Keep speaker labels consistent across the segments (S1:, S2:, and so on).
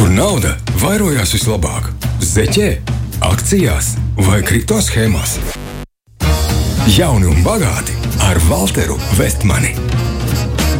S1: Kur nauda vairojās vislabāk? Zeķē, akcijās vai kripto schēmās? Jauni un bagāti ar Walteru Vestmani.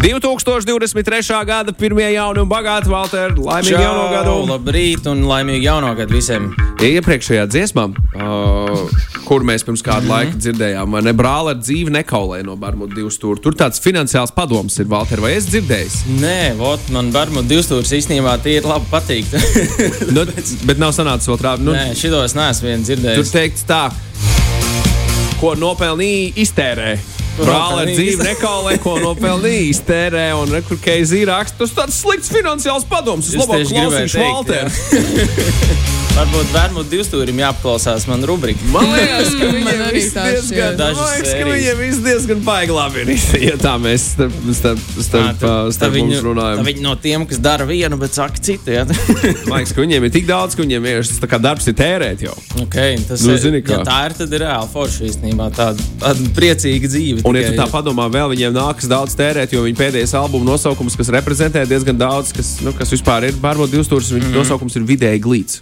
S2: 2023. gada pirmie jauni un bagāti Valter, laimīgu
S3: Čau,
S2: jauno gadu!
S3: Labrīt un laimīgu jauno gadu visiem!
S2: Iepriekšējā dziesmā, uh, kur mēs pirms kāda mm -hmm. laika dzirdējām, ne brāli ar dzīvi nekaulē no Barmuda divu stūra. Tur tāds finansiāls padoms ir, Valter, vai es dzirdēju?
S3: Nē, vot, man Barmuda divu stūra īstenībā tie ir labi patīk.
S2: nu, bet nav sanācis vēl trāpīt. Nu,
S3: Nē, šitos neesmu vien
S2: tur
S3: dzirdējis.
S2: teikts tā, ko nopelnīja iztērē. Dzīvi
S3: iztērē.
S2: nekaulē, ko nopelnīja iztērē. Un rekur Keizī raksta, tas tāds slikts finansiāls padoms. Es
S3: Es
S2: labāk
S3: tieši gribēju
S2: klausīšu Valteru.
S3: Varbūt Barmuda divu stūrim jāpaklausās man rubrika.
S2: Man liekas, ka viņiem
S4: arī tā
S2: diezgan, liekas, ka viņiem viss diezgan baigi labi ir. Ja tā mēs starp, starp, starp, starp, starp mums
S3: tā
S2: runājam.
S3: viņi no tiem, kas dara vienu, bet saka citu. Ja?
S2: Man liekas, ka viņiem ir tik daudz, ka viņiem vienkārši tas tā kā darbs ir tērēt jau.
S3: okay, tas
S2: Nu,
S3: ir,
S2: zini kā.
S3: ja tā ir, tad ir reāli forši īstenībā. Tāda, tāda priecīga dzīve.
S2: Un, ja
S3: tikai
S2: tu tā padomā, vēl viņiem nākas daudz tērēt, jo viņa pēdējais albuma nosaukums, kas reprezentē diezgan daudz, kas, nu, kas vispār ir pārbaudījis divus stūrus, viņa mm -hmm. nosaukums ir vidēji glīts.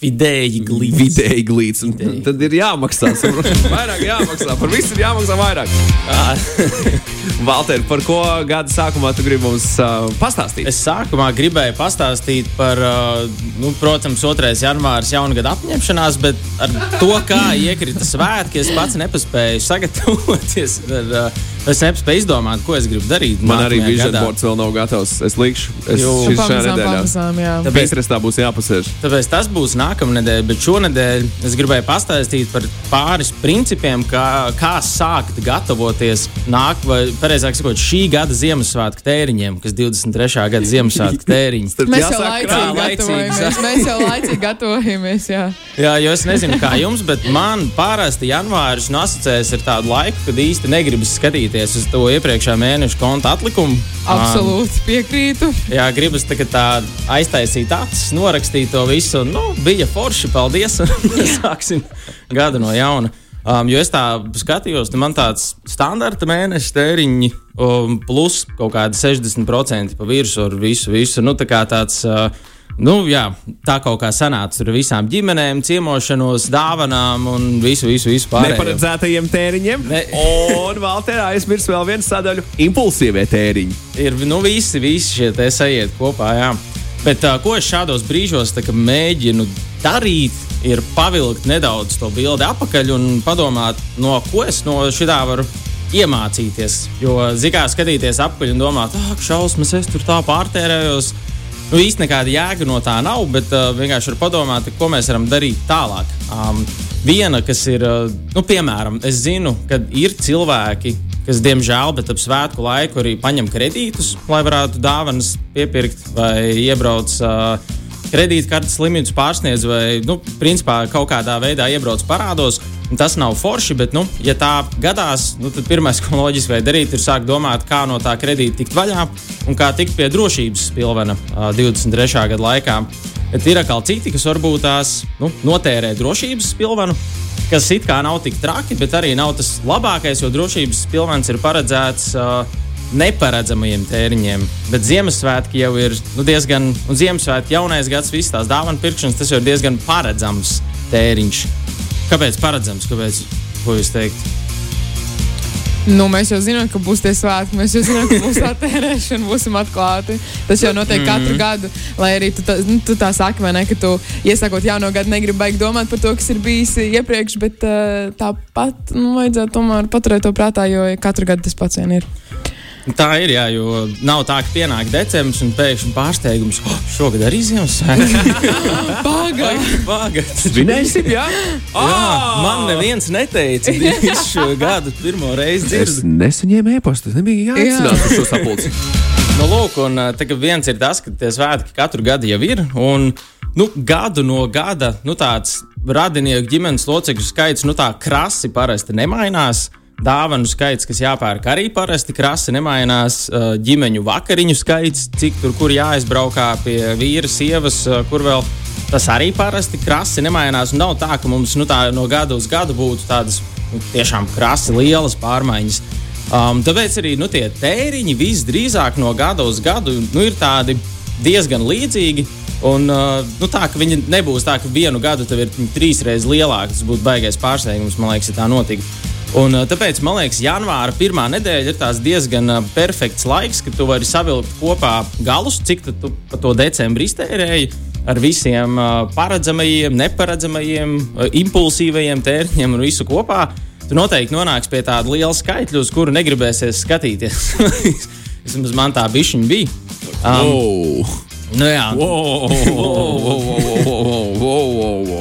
S3: Vidēji glīti.
S2: Vidēji glīts.
S3: Vidēji.
S2: Tad ir jāmaksā. vairāk jāmaksā. Par visu ir jāmaksā vairāk. Valter, par ko gada sākumā tu gribi mums uh, pastāstīt?
S3: Es sākumā gribēju pastāstīt par, uh, nu, protams, 2. janvāra jaungada apņemšanās, bet ar to, kā iekrita svētki, es pats nepaspēju sagatavoties. Ar, uh, es nepaspēju izdomāt, ko es gribu darīt.
S2: Man arī vision
S3: gadā.
S2: boards vēl nav gatavs. Es likšu, es šis šajā nedēļā.
S4: pamazām, jā.
S3: Tāpēc-
S2: Piekrastā būs jāpasēž.
S3: Tāpēc tas būs nākamā nedēļa, bet šonadēļ es gribēju pastāstīt par pāris principiem, kā, kā sākt gatavoties nāk, vai pareizāk sakot, šī gada Ziemassvētku tēriņiem, kas 23. gada Ziemassvētku tēriņi.
S4: Mēs jau laicīgi gatavojamies. Mēs jau laicīgi gatavojamies. Jā.
S3: Jā, jo es nezinu, kā jums, bet man parasti janvāris asociējas ar tādu laiku, kad īsti negribas skatīties uz to iepriekšējā mēneša konta atlikumu.
S4: Absolūti piekrītu.
S3: Jā, gribas tā, tā aiztaisīt acis, norakstīt to visu. un, Nu, bija forši, paldies. Sāksim gadu no jauna. Um, jo es tā skatījos, man tāds standarta mēneša tēriņi um, plus kaut kādi 60% pa virsmu ar visu. visu. Nu, tā kā tāds. Uh, Nu, jā, tā kaut kā sanāca ar visām ģimenēm, ciemošanos, dāvanām un visu, visu, visu pārējo.
S2: Neparedzētajiem tēriņiem.
S3: Ne-
S2: Un Valterā aizmirs vēl vienu sadaļu - impulsīvie tēriņi.
S3: ir nu, visi, visi šie te sajiet kopā. Jā. Bet uh, ko es šādos brīžos mēģinu darīt, ir pavilkt nedaudz to bildi atpakaļ un padomāt, no ko es no šitā varu iemācīties. Jo, zināmā mērā, skatīties atpakaļ un domāt, ah, šausmas, es tur tā pārtērējos. Nu, īsti nekāda jēga no tā nav, bet uh, vienkārši var padomāt, ko mēs varam darīt tālāk. Um, viena, kas ir, uh, nu, piemēram, es zinu, ka ir cilvēki, kas, diemžēl, bet ap svētku laiku arī paņem kredītus, lai varētu dāvanas piepirkt vai iebrauc. Uh, Kredītkartes limitus pārsniedz, vai, nu, principā kaut kādā veidā iebrauc parādos. Tas nav forši, bet, nu, ja tā gadās, nu, tad pirmais, ko loģiski vajag darīt, ir sākt domāt, kā no tā kredīta tikt vaļā un kā tikt pie drošības pilvena ā, 23. gada laikā. Bet ir atkal citi, kas varbūt tās nu, notērē drošības pilvenu, kas it kā nav tik traki, bet arī nav tas labākais, jo drošības pilvens ir paredzēts. Uh, neparedzamajiem tēriņiem. Bet Ziemassvētki jau ir nu, diezgan, un Ziemassvētki jaunais gads, visas tās dāvana pirkšanas, tas jau ir diezgan paredzams tēriņš. Kāpēc paredzams? Kāpēc? Ko jūs teiktu?
S4: Nu, mēs jau zinām, ka būs tie svētki. Mēs jau zinām, ka būs tā tērēšana, būsim atklāti. Tas jau notiek mm katru gadu. Lai arī tu tā, nu, tu tā saki, ne, ka tu iesākot jauno gadu negribi baigi domāt par to, kas ir bijis iepriekš, bet uh, tāpat nu, vajadzētu tomēr paturēt to prātā, jo katru gadu tas pats vien ir.
S3: Tā ir, jā, jo nav tā, ka pienāk decembris un pēkšņi pārsteigums. Oh, šogad arī Ziemassvētki.
S4: Pagaidi!
S3: Pagaidiet!
S2: Svinēsim, jā?
S3: Jā, man neviens neteica visu šo gadu pirmo reizi
S2: Es
S3: dzirdēt.
S2: nesaņēmu e-pastu. Es nebiju jāatcerās uz šo sapulci.
S3: Nu, lūk, un tagad viens ir tas, ka tie svētki katru gadu jau ir. Un, nu, gadu no gada nu, tāds radinieku ģimenes locekļu skaits nu, tā krasi parasti nemainās. Dāvanu skaits, kas jāpērk, arī parasti krasi nemainās. Uh, ģimeņu vakariņu skaits, cik tur kur jāizbraukā pie vīra, sievas, uh, kur vēl. Tas arī parasti krasi nemainās. Nav tā, ka mums nu, tā, no gada uz gadu būtu tādas nu, tiešām krasi lielas pārmaiņas. Um, tāpēc arī nu, tie tēriņi visdrīzāk no gada uz gadu nu, ir tādi diezgan līdzīgi. Un, uh, nu, tā ka viņi nebūs tā, ka vienu gadu tev ir trīs reizes lielāka. Tas būtu baigais pārsteigums, man liekas, ja tā notika. Un, uh, tāpēc man liekas, janvāra pirmā nedēļa ir diezgan uh, perfekts laiks, kad tu vari savilkt kopā galus, cik tu pa to decembrī iztērēji ar visiem uh, paredzamajiem, neparedzamajiem, uh, impulsīvajiem tērņiem un visu kopā. Tu noteikti nonāksi pie tāda liela skaitļa, uz kuru negribēsies skatīties. Vismaz man tā bišķiņa bija. Um,
S2: Oh.
S3: nu, jā.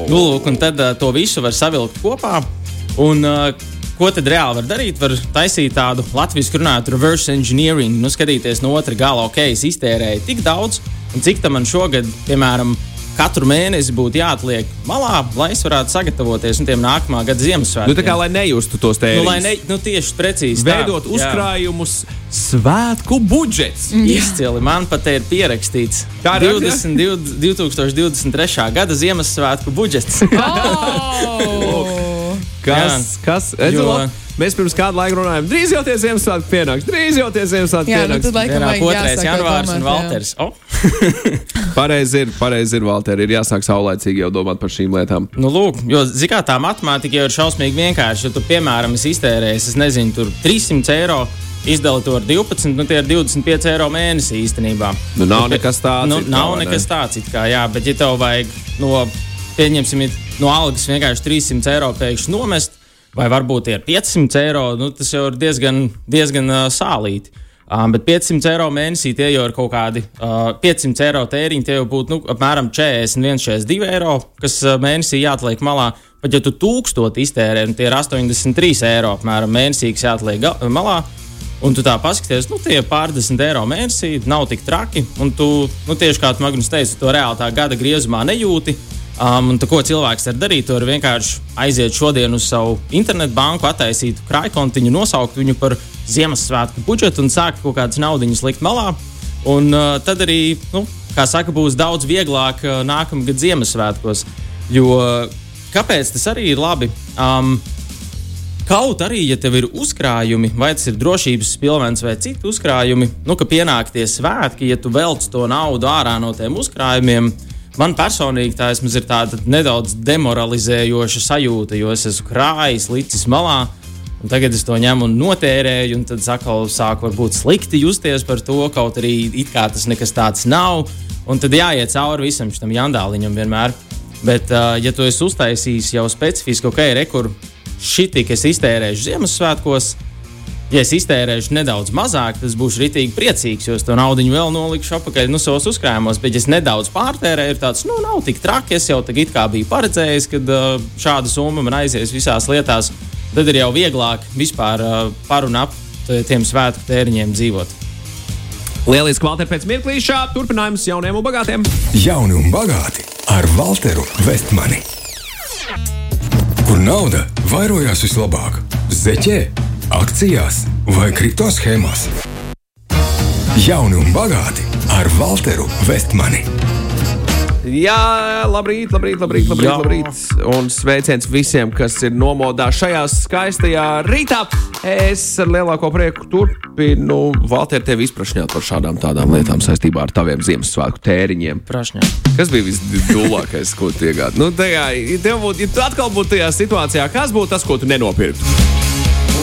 S3: Nu, lūk, un tad uh, to visu var savilkt kopā. Un, uh, ko tad reāli var darīt? Var taisīt tādu latviešu runātu reverse engineering, nu, skatīties no otra gala, ok, es iztērēju tik daudz, un cik tam man šogad, piemēram, katru mēnesi būtu jāatliek malā, lai es varētu sagatavoties tiem nākamā gada Ziemassvētkiem.
S2: Nu, tā kā lai nejustu tos
S3: nu,
S2: tēriņus.
S3: lai ne, nu, tieši precīzi tā.
S2: Veidot
S3: Jā.
S2: uzkrājumus, svētku budžets.
S3: Izcili. Man pat ir pierakstīts
S2: Kā ir
S3: 20, 20, 2023. gada Ziemassvētku budžets.
S4: Oh!
S2: Kas? kas? Redzi,
S3: Jo-
S2: Mēs pirms kāda laika runājām, drīz jau tie Ziemassvētku pienāks, drīz jau tie Ziemassvētku
S4: Jā, nu
S2: pienāks.
S4: laikam vajag
S3: 2.
S4: jāsāk
S3: janvārs un
S4: jā.
S3: Valters. Oh.
S2: Pareizi ir, pareizi ir, Valter, ir jāsāk saulēcīgi jau domāt par šīm lietām.
S3: Nu, lūk, jo, mērā, tā matemātika jau ir šausmīgi vienkārša. Ja tu, piemēram, esi iztērējis, es nezinu, tur 300 eiro, izdali to ar 12, nu tie ir 25 eiro mēnesī īstenībā.
S2: Nu, nav nekas tāds
S3: Nu, nav nekas tāds, it kā, jā, bet ja tev vajag no, pieņemsim, it no algas vienkārši 300 eiro pēkšņi nomest, vai varbūt ir 500 eiro, nu, tas jau ir diezgan, diezgan uh, sālīti. Um, bet 500 eiro mēnesī tie jau ir kaut kādi uh, 500 eiro tēriņi. Tie jau būtu nu, apmēram 41, 42 eiro, kas uh, mēnesī jāatliek malā. Pat ja tu tūkstoti iztērē, nu, tie ir 83 eiro apmēram mēnesī, kas jāatliek malā. Un tu tā paskaties, nu, tie ir pārdesmit eiro mēnesī, nav tik traki. Un tu, nu, tieši kā Magnus teica, to reāli tā gada griezumā nejūti. Um, tā, ko cilvēks var darīt, vari vienkārši aiziet šodien uz savu internetu banku, attaisīt krājkontiņu, nosaukt viņu par Ziemassvētku budžetu un sākt kaut kādas naudiņas likt malā. Un uh, tad arī, nu, kā saka, būs daudz vieglāk uh, nākamgad Ziemassvētkos. Jo kāpēc tas arī ir labi? Um, Kaut arī, ja tev ir uzkrājumi, vai tas ir drošības pilvens vai citi uzkrājumi, nu, ka pienāk tie svētki, ja tu velc to naudu ārā no tiem uzkrājumiem, man personīgi tā ir tāda nedaudz demoralizējoša sajūta, jo es esmu krājis, licis malā. Un tagad es to ņemu un notērēju, un tad atkal sāku varbūt slikti justies par to, kaut arī it kā tas nekas tāds nav. Un tad jāiet cauri visam šim jandāliņam vienmēr. Bet, uh, ja tu esi uztaisījis jau specifiski, ok, rekur, šī tik es iztērēšu Ziemassvētkos, ja es iztērēšu nedaudz mazāk, tas būšu rītīgi priecīgs, jo es to naudu vēl nolikšu atpakaļ nu, savos uzkrājumos. Bet, ja es nedaudz pārtērēju, ir tāds, nu, nav tik traki. Es jau tagad kā biju paredzējis, ka uh, šāda summa man aizies visās lietās. Tad ir jau vieglāk vispār uh, par un ap tiem svētku tēriņiem dzīvot.
S2: Lieliski, Valter, pēc mirklīšā turpinājums jauniem un bagātiem.
S1: Jauni un bagāti ar Walteru Vestmani. Kur nauda vairojās vislabāk? Zeķē, akcijās vai kripto schēmās? Jauni un bagāti ar Walteru Vestmani.
S2: Jā, labrīt, labrīt, labrīt, labrīt,
S3: Jā.
S2: labrīt. Un sveiciens visiem, kas ir nomodā šajā skaistajā rītā. Es ar lielāko prieku turpinu Valter tevi izprašņāt par šādām tādām lietām saistībā ar taviem Ziemassvētku tēriņiem.
S3: Prašņā.
S2: Kas bija visdūlākais, ko tu iegādi? Nu, tajā, ja, tev būtu, ja tu atkal būtu tajā situācijā, kas būtu tas, ko tu nenopirktu?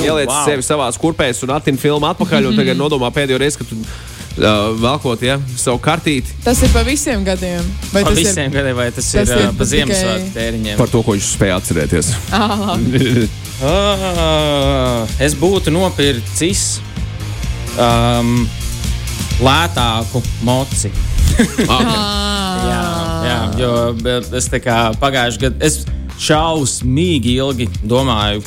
S2: Ieliec
S3: wow.
S2: sevi savā kurpēs un attīni filmu atpakaļ, un tagad nodomā pēdējo reizi, kad tu uh, velkot ja, savu kartīti
S4: Tas ir pa visiem gadiem. Vai
S3: Par
S4: tas
S3: visiem gadiem, vai tas,
S4: tas
S3: ir,
S4: ir
S3: ir pa
S4: tikai-
S3: Ziemassvētku tēriņiem?
S2: par to, ko viņš spēja atcerēties.
S4: ir? Ah.
S3: Ah, es būtu nopircis um, lētāku moci.
S4: Ah.
S3: Jā, jā, jo es tā kā pagājušajā gadā šausmīgi ilgi domāju,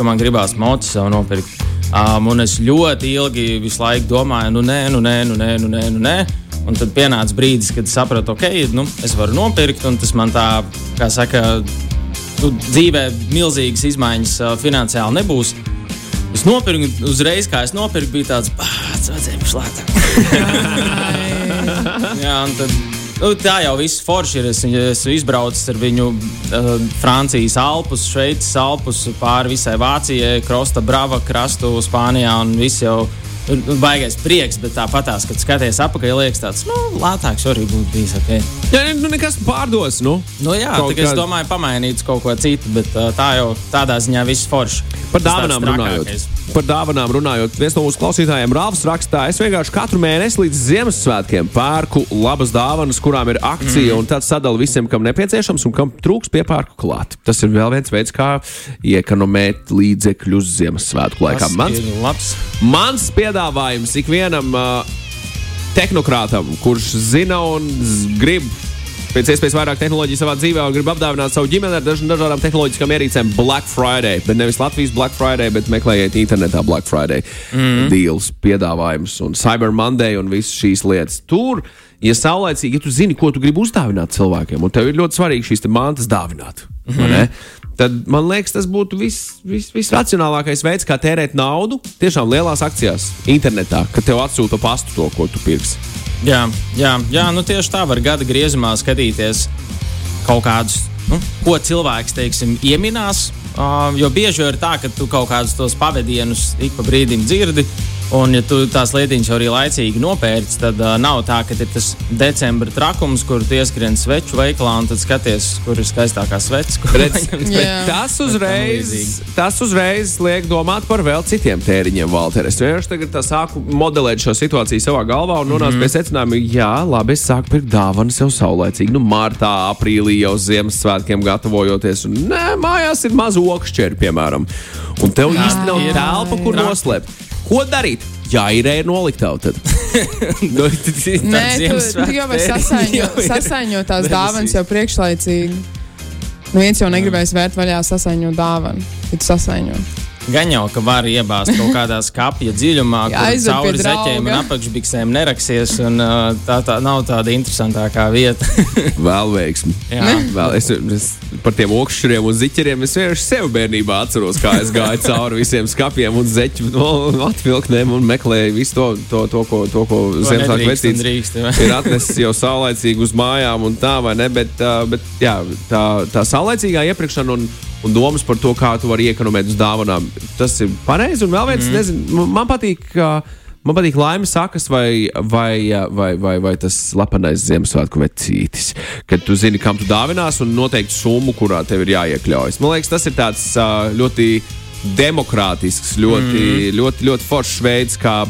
S3: ka man gribās sev nopirkt. Um, un es ļoti ilgi visu laiku domāju, nu nē, nu nē, nu nē, nu nē. Nu nē. Un tad pienāca brīdis, kad sapratu, ok, nu, es varu nopirkt, un tas man tā, kā saka, nu, dzīvē milzīgas izmaiņas uh, finansiāli nebūs. Es nopirku, uzreiz, kā es nopirku, bija tāds, vajadzēja būt lētāk. Jā, un tad, nu, tā jau viss forši ir. Es, esmu izbraucis ar viņu uh, Francijas Alpus, Šveices Alpus, pāri visai Vācijai, Krosta Brava krastu Spānijā un viss jau nu, baigais prieks, bet tāpatās, kad skaties apakaļ, liekas tāds, nu, lētāks arī būtu bijis. Okay.
S2: Jā, nu nekas pārdos. Nu.
S3: Nu, jā,
S2: Kaut
S3: tā, kā... es domāju, pamainīt kaut ko citu, bet tā jau tādā ziņā viss forši.
S2: Par dāvanām runājot. Par dāvanām runājot, viens no mūsu klausītājiem Rāvs rakstā, es vienkārši katru mēnesi līdz Ziemassvētkiem pērku labas dāvanas, kurām ir akcija, mm. un tad sadalu visiem, kam nepieciešams un kam trūks piepērku klāt. Tas ir vēl viens veids, kā iekonomēt līdzekļus Ziemassvētku laikā. Mans, mans piedāvājums ikvienam uh, tehnokrātam, kurš zina un grib pēc iespējas vairāk tehnoloģiju savā dzīvē un grib apdāvināt savu ģimeni ar daž dažādām tehnoloģiskām ierīcēm Black Friday. Bet nevis Latvijas Black Friday, bet meklējiet internetā Black Friday mm. deals, piedāvājumus un Cyber Monday un visas šīs lietas. Tur, ja saulēcīgi, ja tu zini, ko tu gribi uzdāvināt cilvēkiem, un tev ir ļoti svarīgi šīs mantas dāvināt. Mm. Tad man liekas, tas būtu viss vis, visracionālākais veids, kā tērēt naudu tiešām lielās akcijās, internetā, kad tev atsūta pastu to, ko tu pirksi.
S3: Jā, jā, jā nu tieši tā var gada griezumā skatīties kaut kādus, nu, ko cilvēks teiksim, ieminās. Uh, jo bieži ir tā, ka tu kaut kādus tos pavadienus ik pa brīdim dzirdi. Un, ja tu tās lietiņas arī laicīgi nopērci, tad uh, nav tā, ka ir tas decembra trakums, kur tu ieskrien sveču veikalā un tad skaties, kur ir skaistākā paņemt.
S2: bet
S4: Jā.
S2: tas uzreiz, tas uzreiz liek domāt par vēl citiem tēriņiem, Valter. Es vienkārši tagad sāku modelēt šo situāciju savā galvā un nonācu mm -hmm. pie secinājuma, jā, labi, es sāku pirkt dāvanas jau saulēcīgi. Nu, martā, aprīlī jau Ziemassvētkiem gatavojoties. Un, nē, mājās ir maza okšķeri, piemēram. Un tev īsti nav telpa, kur noslēpt. Ko darīt? Jā, ir ēra noliktava. Tad. nu,
S4: Nē, tu, tu jau vari sasaiņot,
S3: jau ir.
S4: sasaiņot tās
S3: Versija.
S4: dāvanas jau priekšlaicīgi. Nu, viens jau negribēs vērt vaļā sasaiņot dāvanu. Ja tu sasaiņo.
S3: Gan jau, ka var iebāzt kaut kādā skāpja dziļumā,
S4: Jā,
S3: kur cauri zeķiem un apakšbiksēm neraksies. Un, tā, tā nav tāda interesantākā vieta.
S2: Vēl veiksmi.
S3: Jā.
S2: Vēl es, es par tiem okšķeriem un ziķeriem es vienkārši sev bērnībā atceros, kā es gāju cauri visiem skapiem un zeķu no, atvilknēm un meklēju visu to, to, to ko, to, ko Ziemassvētku vecītis ir atnesis jau saulēcīgi uz mājām un tā, vai ne? Bet, bet jā, tā, tā saulēcīgā iepirkšana un, un domas par to, kā tu vari iekonomēt uz dāvanām, tas ir pareizi. Un vēl viens, mm. nezinu, man patīk. Man patīk laimes sakas vai, vai, vai, vai, vai tas slepenais Ziemassvētku vecītis, kad tu zini, kam tu dāvinās un noteikti summu, kurā tev ir jāiekļaujas. Man liekas, tas ir tāds ļoti demokrātisks, ļoti, mm. ļoti, ļoti foršs veids, kā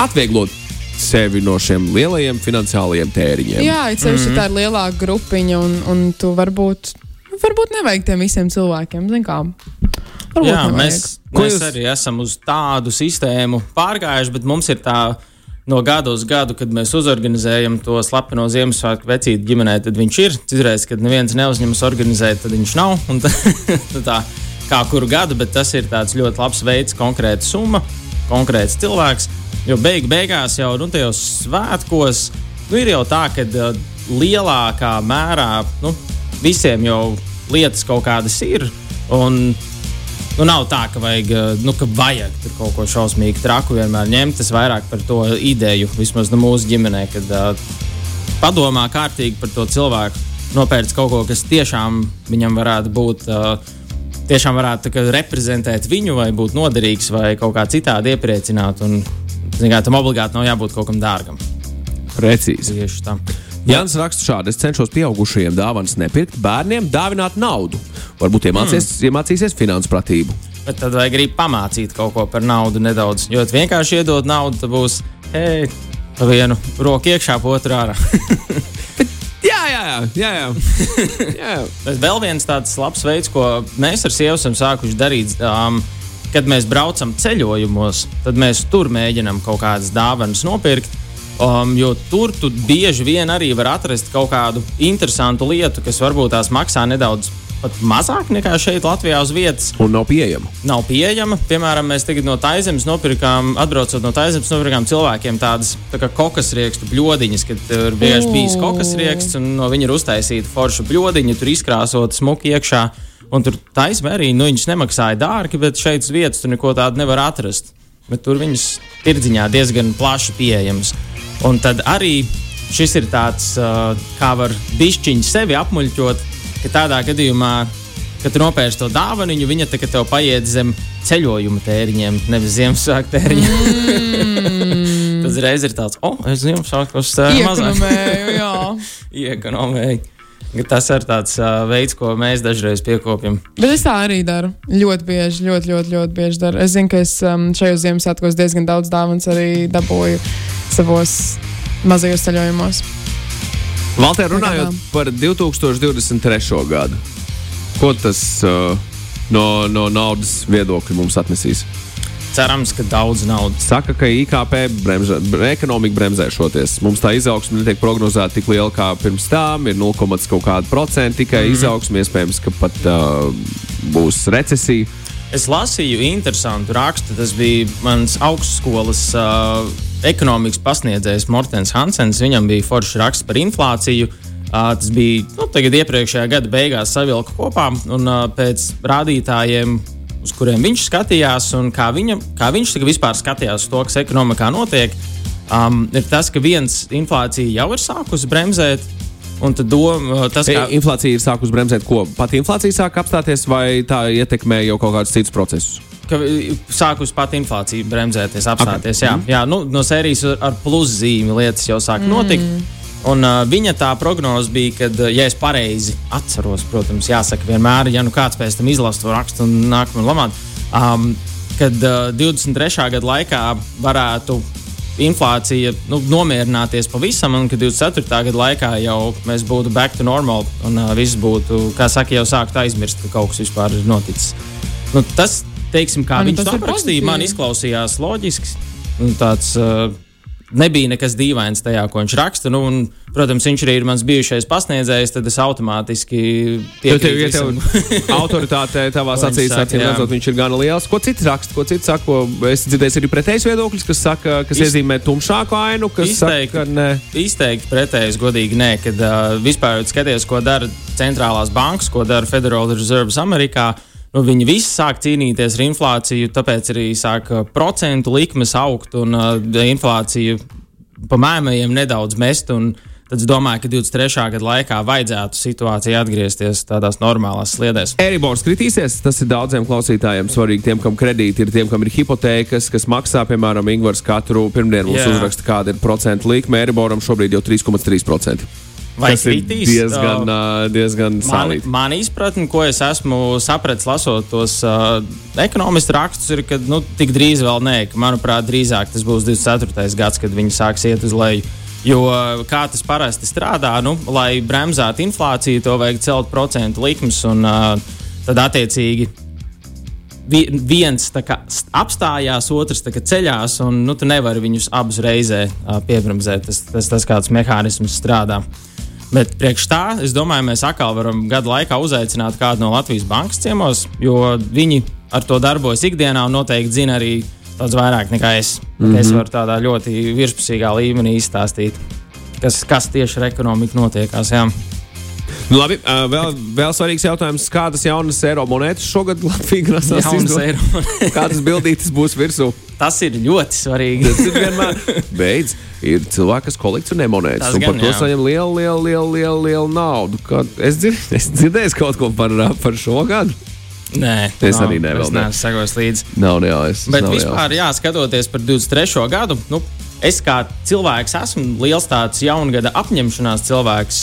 S2: atvieglot sevi no šiem lielajiem finansiālajiem tēriņiem.
S4: Jā, it sevišķi mm. tā ir lielāka grupiņa, un, un tu varbūt, varbūt nevajag tiem visiem cilvēkiem. Zini, kā? Varbūt
S3: Jā,
S4: nevajag.
S3: mēs, mēs
S2: jūs-
S3: arī esam uz tādu sistēmu pārgājuši, bet mums ir tā. No gada uz gadu, kad mēs uzorganizējam to slepeno Ziemassvētku vecītu ģimenē, tad viņš ir. Citreiz, kad neviens neuzņemas organizēt, tad viņš nav. Un tā, tā kā kuru gadu, bet tas ir tāds ļoti labs veids, konkrēta summa, konkrēts cilvēks. Jo beig beigās jau nu, tajos svētkos nu, ir jau tā, ka uh, lielākā mērā nu, visiem jau lietas kaut kādas ir. Un, Nu, nav tā, ka vajag, eh, nu, ka vajag tur kaut ko šausmīgi traku vienmēr ņemt. Es vairāk par to ideju, vismaz no mūsu ģimenē, kad uh, padomā kārtīgi par to cilvēku, nopērts kaut ko, kas tiešām viņam varētu būt. Uh, Tiešām varētu kā reprezentēt viņu, vai būt noderīgs, vai kaut kā citādi iepriecināt. Un, zin kā, tam obligāti nav jābūt kaut kam dārgam.
S2: Precīzi.
S3: Tieši tā.
S2: Jānis raksta šādi: Es cenšos pieaugušajiem dāvanas nepirkt, bērniem dāvināt naudu. Varbūt iemācīsies, mm. iemācīsies finansu pratību.
S3: Bet tad vajag arī pamācīt kaut ko par naudu nedaudz. Jo vienkārši iedod naudu, tad būs, hei, vienu roku iekšā, otru ārā.
S2: Jā, jā, jā. jā.
S3: Bet vēl viens tāds labs veids, ko mēs ar sievu esam sākuši darīt, um, kad mēs braucam ceļojumos, tad mēs tur mēģinām kaut kādas dāvanas nopirkt. Um, jo tur tu bieži vien arī var atrast kaut kādu interesantu lietu, kas varbūt tās maksā nedaudz pat mazāk nekā šeit, Latvijā, uz vietas.
S2: Un nav pieejama.
S3: Nav pieejama. Piemēram, mēs tagad no Taizemes nopirkām, atbraucot no Taizemes, nopirkām cilvēkiem tādas tā kā kokas riekstu bļodiņas, kad tur bieži bijis kokas rieksts, un no viņa ir uztaisīta forša bļodiņa, tur izkrāsota smuki iekšā. Un tur taisnība arī nu, viņas nemaksāja dārgi, bet šeit uz vietas tur neko tādu nevar atrast. Bet tur viņas tirdziņā diezgan plaši pieejamas. Un tad arī šis ir tāds, uh, kā var bišķiņi sevi apmuļķot, ka tādā gadījumā, kad tu nopērci to dāvanu, viņa kā tev paiet zem ceļojuma tēriņiem, nevis Ziemassvētku tēriņiem. Mm. Tas reiz ir tāds, oh, es sākos uh, mazāk.
S4: Iekonomēju.
S3: Tas ir tāds uh, veids, ko mēs dažreiz piekopjam.
S4: Bet es tā arī daru. Ļoti bieži, ļoti, ļoti, ļoti bieži daru. Es zinu, ka es um, šajos Ziemassvētkos diezgan daudz dāvāns arī dabūju savos mazajos ceļojumos.
S2: Valter, runājot par 2023. gadu, ko tas uh, no, no naudas viedokļa mums atnesīs?
S3: cerams, ka daudz naudas.
S2: Saka, ka IKP bremzē, ekonomika bremzēšoties. Mums tā izaugsme netiek prognozēta tik liela kā pirms tam, ir 0,5 kaut kāda procenta tikai mm. izaugsme, iespējams, ka pat uh, būs recesija.
S3: Es lasīju interesantu rakstu. Tas bija mans augstskolas uh, ekonomikas pasniedzējs Mortens Hansens. Viņam bija foršs raksts par inflāciju. Tas bija nu, iepriekšējā gada beigās savilka kopā, un pēc rādītājiem uz kuriem viņš skatījās, un kā, viņa, kā viņš vispār skatījās to, kas ekonomikā notiek, um, ir tas, ka viens inflācija jau ir sākusi bremzēt. Un tad doma, tas,
S2: ka inflācija ir sākusi bremzēt, ko pati inflācija sāk apstāties, vai tā ietekmē jau kaut kādus citus procesus?
S3: Ka sākus pat inflācija bremzēties, apstāties. Okay. Jā, mm. jā nu, no sērijas ar pluszīmi lietas jau sāk mm. notikt. Un, uh, viņa tā prognoze bija, ka, uh, ja es pareizi atceros, protams, jāsaka, vienmēr, ja nu kāds pēc tam izlasa to rakstu un nāk man lamāt, um, kad uh, 23. gada laikā varētu inflācija nu, nomierināties pavisam, un ka 24. gada laikā jau mēs būtu back to normal, un uh, viss būtu, kā saka, jau sākt aizmirst, ka kaut kas vispār ir noticis. Nu, tas, teiksim, kā man, viņš to aprakstīja, man izklausījās loģiski. Tāds, uh, nebija nekas dīvains tajā, ko viņš raksta. Nu, un, protams, viņš arī ir mans bijušais pasniedzējs, tad es automātiski piekrītu. Ja
S2: autoritāte tavās acīs, redzot, viņš ir gana liels. Ko cits raksta? Ko cits saka? Ko es dzirdēju, arī pretējs viedoklis, kas, saka, kas Iz... iezīmē tumšāku ainu, kas
S3: izteikti, saka, ne. Izteikti pretējs, godīgi nē, kad uh, vispār skaties, ko dara centrālās bankas, ko dara Federal Reserve Amerikā nu, viņi visi sāk cīnīties ar inflāciju, tāpēc arī sāk procentu likmes augt un uh, inflāciju pa mēmējiem nedaudz mest. Tad es domāju, ka 23. gada laikā vajadzētu situācijai atgriezties tādās normālās sliedēs.
S2: Eribors kritīsies. Tas ir daudziem klausītājiem svarīgi. Tiem, kam kredīti ir, tiem, kam ir hipotēkas, kas maksā, piemēram, Ingūns katru pirmdienu mums uzraksta, kāda ir procentu likme. Eriboram šobrīd jau 3,3%.
S3: Vai tas kritīs?
S2: Diezgan, uh, diezgan
S3: sāli. Man, man izpratne, ko es esmu sapratis, lasot tos uh, ekonomistu rakstus, ir, ka nu, tik drīz vēl nē, ka, manuprāt, drīzāk tas būs 24. gads, kad viņi sāks iet uz leju. Jo kā tas parasti strādā, nu, lai bremzētu inflāciju, to vajag celt procentu likmes, un uh, tad attiecīgi viens kā, apstājās, otrs kā, ceļās, un nu, tu nevari viņus abus reizē uh, piebremzēt. Tas, tas, tas kāds mehānisms strādā. Bet priekš tā, es domāju, mēs atkal varam gadu laikā uzaicināt kādu no Latvijas bankas ciemos, jo viņi ar to darbojas ikdienā un noteikti zina arī daudz vairāk nekā es. Mm -hmm. Es varu tādā ļoti virspusīgā līmenī izstāstīt, kas, kas tieši ar ekonomiku notiekās. Jā.
S2: Nu, labi, uh, vēl, vēl svarīgs jautājums, kādas jaunas eiro monētas šogad Latvijā grasās? Kādas bildītas būs virsū?
S3: Tas ir ļoti svarīgi.
S2: Tas ir vienmēr. Beidz, ir cilvēki, kas kolekcionē monētas Tas un gan, par to jā. saņem lielu, lielu, lielu, lielu, lielu naudu. Kad es, dzird, es dzirdēju kaut ko par, par šo gadu.
S3: Nē,
S2: es nav, arī nevēlu.
S3: Es neesmu sekojis līdzi.
S2: Nav es.
S3: Bet vispār, jā, skatoties par 23. gadu, nu, es kā cilvēks esmu liels tāds jaungada apņemšanās cilvēks.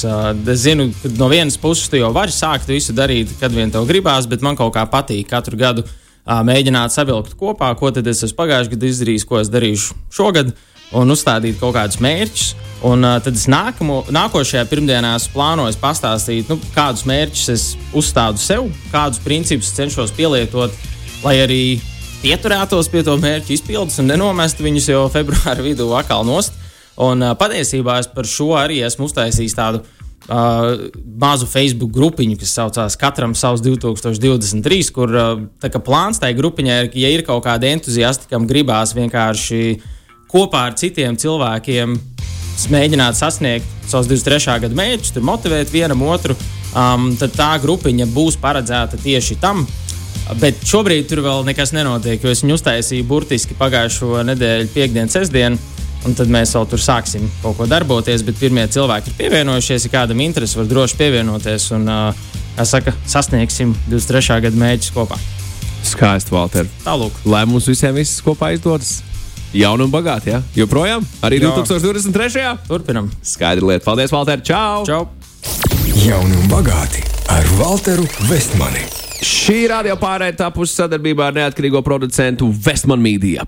S3: Es zinu, ka no vienas puses tu jau vari sākt visu darīt, kad vien tev gribās, bet man kaut kā patīk katru gadu mēģināt savilkt kopā, ko tad es esmu pagājušajā gadā izdarījis, ko es darīšu šogad, un uzstādīt kaut kādus mērķus. Un uh, tad es nākamo, nākošajā pirmdienā plānoju pastāstīt, nu, kādus mērķus es uzstādu sev, kādus principus cenšos pielietot, lai arī pieturētos pie to mērķu izpildes un nenomestu viņus jau februāra vidū atkal nost. Un uh, patiesībā es par šo arī esmu uztaisījis tādu uh, mazu Facebook grupiņu, kas saucās Katram savs 2023, kur uh, plāns tai grupiņai ir, ja ir kaut kādi entuziasti, kam gribās vienkārši kopā ar citiem cilvēkiem mēģināt sasniegt savus 23. gada mērķus, motivēt vienam otru, um, tad tā grupiņa būs paredzēta tieši tam. Bet šobrīd tur vēl nekas nenotiek, jo es viņu uztaisīju burtiski pagājušo nedēļu, piekdienu, sestdienu. Un tad mēs vēl tur sāksim kaut ko darboties. Bet pirmie cilvēki ir pievienojušies. Ja kādam interesi, var droši pievienoties. Un, kā saka, sasniegsim 23. gada mērķus kopā.
S2: Skaisti, Valter.
S3: Tālāk.
S2: Lai mums visiem viss kopā izdodas. Jauni un bagāti, ja? joprojām? Arī
S3: Jā.
S2: 2023.
S3: Turpinam.
S2: Skaidra lieta. Paldies, Valter. Čau!
S3: Čau!
S1: Jauni un bagāti ar Valteru Vestmani.
S2: Šī radio pārējai tapusi sadarbībā ar neatkarīgo producentu Westman Media.